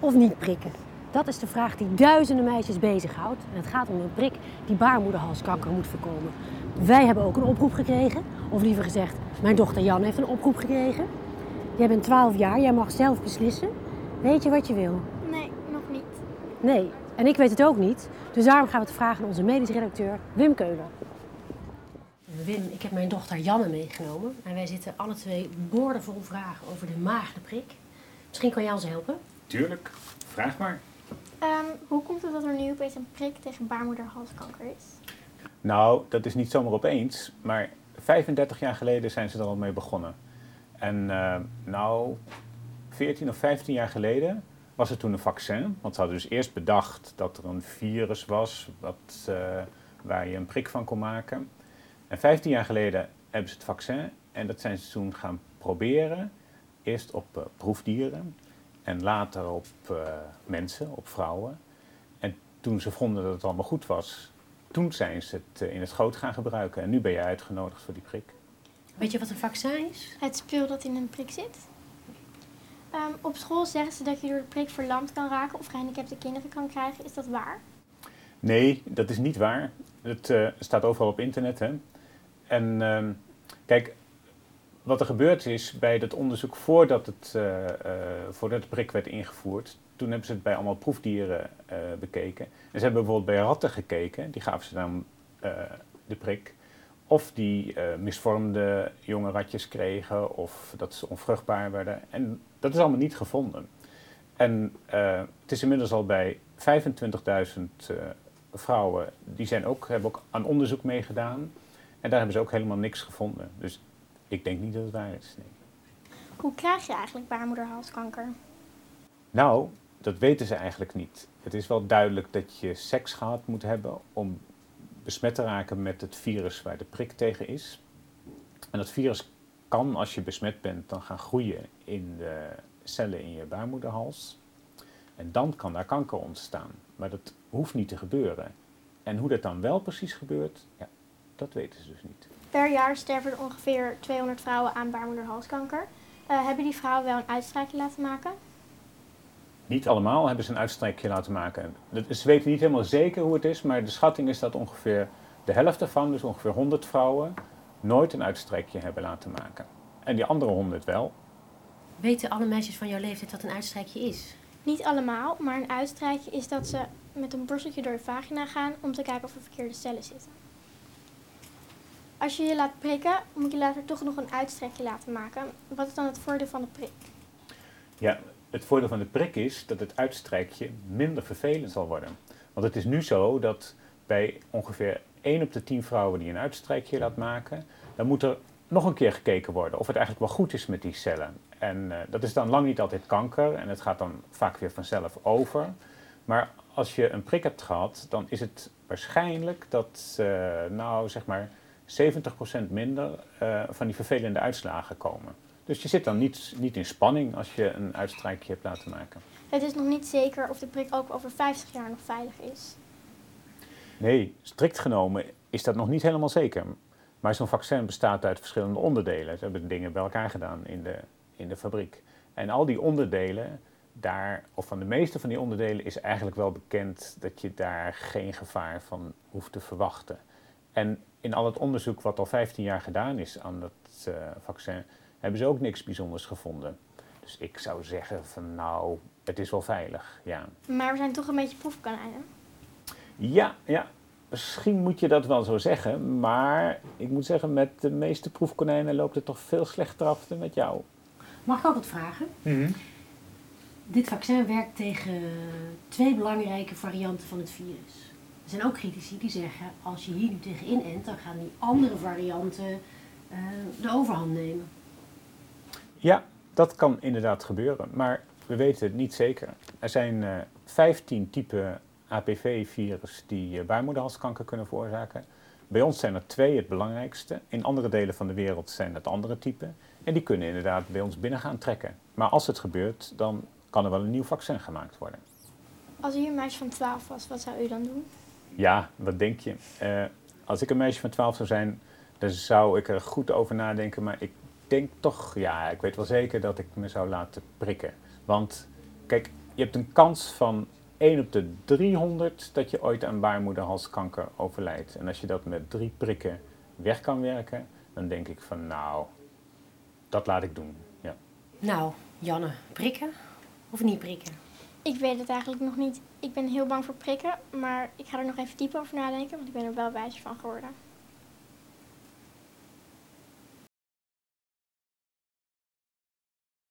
of niet prikken? Dat is de vraag die duizenden meisjes bezighoudt. En het gaat om een prik die baarmoederhalskanker moet voorkomen. Wij hebben ook een oproep gekregen. Of liever gezegd, mijn dochter Jan heeft een oproep gekregen. Jij bent 12 jaar, jij mag zelf beslissen. Weet je wat je wil? Nee, nog niet. Nee, en ik weet het ook niet. Dus daarom gaan we het vragen aan onze medisch redacteur Wim Keuler. Wim, ik heb mijn dochter Janne meegenomen. En wij zitten alle twee boordevol vragen over de maagdeprik. Misschien kan jij ons helpen? Tuurlijk, vraag maar. Ehm, hoe komt het dat er nu opeens een prik tegen baarmoederhalskanker is? Nou, dat is niet zomaar opeens, maar 35 jaar geleden zijn ze er al mee begonnen. En uh, nou, 14 of 15 jaar geleden was er toen een vaccin. Want ze hadden dus eerst bedacht dat er een virus was wat, uh, waar je een prik van kon maken. En 15 jaar geleden hebben ze het vaccin en dat zijn ze toen gaan proberen. Eerst op uh, proefdieren en later op uh, mensen, op vrouwen. En toen ze vonden dat het allemaal goed was, toen zijn ze het uh, in het groot gaan gebruiken. En nu ben je uitgenodigd voor die prik. Weet je wat een vaccin is? Het spul dat in een prik zit. Um, op school zeggen ze dat je door de prik verlamd kan raken of gehandicapte kinderen kan krijgen. Is dat waar? Nee, dat is niet waar. Het uh, staat overal op internet. Hè? En uh, kijk, wat er gebeurd is bij dat onderzoek voordat, het, uh, uh, voordat de prik werd ingevoerd, toen hebben ze het bij allemaal proefdieren bekeken. En ze hebben bijvoorbeeld bij ratten gekeken, die gaven ze dan de prik. Of die misvormde jonge ratjes kregen, of dat ze onvruchtbaar werden. En dat is allemaal niet gevonden. En het is inmiddels al bij 25.000 vrouwen, die zijn ook, hebben ook aan onderzoek meegedaan. En daar hebben ze ook helemaal niks gevonden. Dus ik denk niet dat het waar is. Nee. Hoe krijg je eigenlijk baarmoederhalskanker? Nou, dat weten ze eigenlijk niet. Het is wel duidelijk dat je seks gehad moet hebben om besmet te raken met het virus waar de prik tegen is. En dat virus kan, als je besmet bent, dan gaan groeien in de cellen in je baarmoederhals. En dan kan daar kanker ontstaan. Maar dat hoeft niet te gebeuren. En hoe dat dan wel precies gebeurt, ja, dat weten ze dus niet. Per jaar sterven er ongeveer 200 vrouwen aan baarmoederhalskanker. Uh, hebben die vrouwen wel een uitstrijkje laten maken? Niet allemaal hebben ze een uitstrijkje laten maken. Ze weten niet helemaal zeker hoe het is, maar de schatting is dat ongeveer de helft ervan, dus ongeveer 100 vrouwen, nooit een uitstrijkje hebben laten maken. En die andere 100 wel. Weten alle meisjes van jouw leeftijd wat een uitstrijkje is? Niet allemaal, maar een uitstrijkje is dat ze met een borsteltje door de vagina gaan om te kijken of er verkeerde cellen zitten. Als je je laat prikken, moet je later toch nog een uitstrekje laten maken. Wat is dan het voordeel van de prik? Ja, het voordeel van de prik is dat het uitstrijkje minder vervelend zal worden. Want het is nu zo dat bij ongeveer 1 op de 10 vrouwen die een uitstrijkje laat maken, dan moet er nog een keer gekeken worden of het eigenlijk wel goed is met die cellen. En uh, dat is dan lang niet altijd kanker en het gaat dan vaak weer vanzelf over. Maar als je een prik hebt gehad, dan is het waarschijnlijk dat, uh, nou zeg maar, 70% minder uh, van die vervelende uitslagen komen. Dus je zit dan niet, niet in spanning als je een uitstrijkje hebt laten maken. Het is nog niet zeker of de prik ook over 50 jaar nog veilig is. Nee, strikt genomen is dat nog niet helemaal zeker. Maar zo'n vaccin bestaat uit verschillende onderdelen. Ze hebben dingen bij elkaar gedaan in de, in de fabriek. En al die onderdelen, daar, of van de meeste van die onderdelen, is eigenlijk wel bekend dat je daar geen gevaar van hoeft te verwachten. En in al het onderzoek wat al 15 jaar gedaan is aan dat uh, vaccin, hebben ze ook niks bijzonders gevonden. Dus ik zou zeggen van nou, het is wel veilig, ja. Maar we zijn toch een beetje proefkonijnen? Ja, ja. Misschien moet je dat wel zo zeggen, maar ik moet zeggen, met de meeste proefkonijnen loopt het toch veel slechter af dan met jou. Mag ik ook wat vragen? Mm -hmm. Dit vaccin werkt tegen twee belangrijke varianten van het virus. Er zijn ook critici die zeggen, als je hier nu tegen inent, dan gaan die andere varianten uh, de overhand nemen. Ja, dat kan inderdaad gebeuren, maar we weten het niet zeker. Er zijn uh, 15 typen APV-virus die uh, baarmoederhalskanker kunnen veroorzaken. Bij ons zijn er twee het belangrijkste. In andere delen van de wereld zijn het andere typen. En die kunnen inderdaad bij ons binnen gaan trekken. Maar als het gebeurt, dan kan er wel een nieuw vaccin gemaakt worden. Als u een meisje van 12 was, wat zou u dan doen? Ja, wat denk je? Uh, als ik een meisje van 12 zou zijn, dan zou ik er goed over nadenken. Maar ik denk toch, ja, ik weet wel zeker dat ik me zou laten prikken. Want kijk, je hebt een kans van 1 op de 300 dat je ooit aan baarmoederhalskanker overlijdt. En als je dat met drie prikken weg kan werken, dan denk ik van nou, dat laat ik doen. Ja. Nou, Janne, prikken of niet prikken? Ik weet het eigenlijk nog niet. Ik ben heel bang voor prikken, maar ik ga er nog even diep over nadenken, want ik ben er wel wijzer van geworden.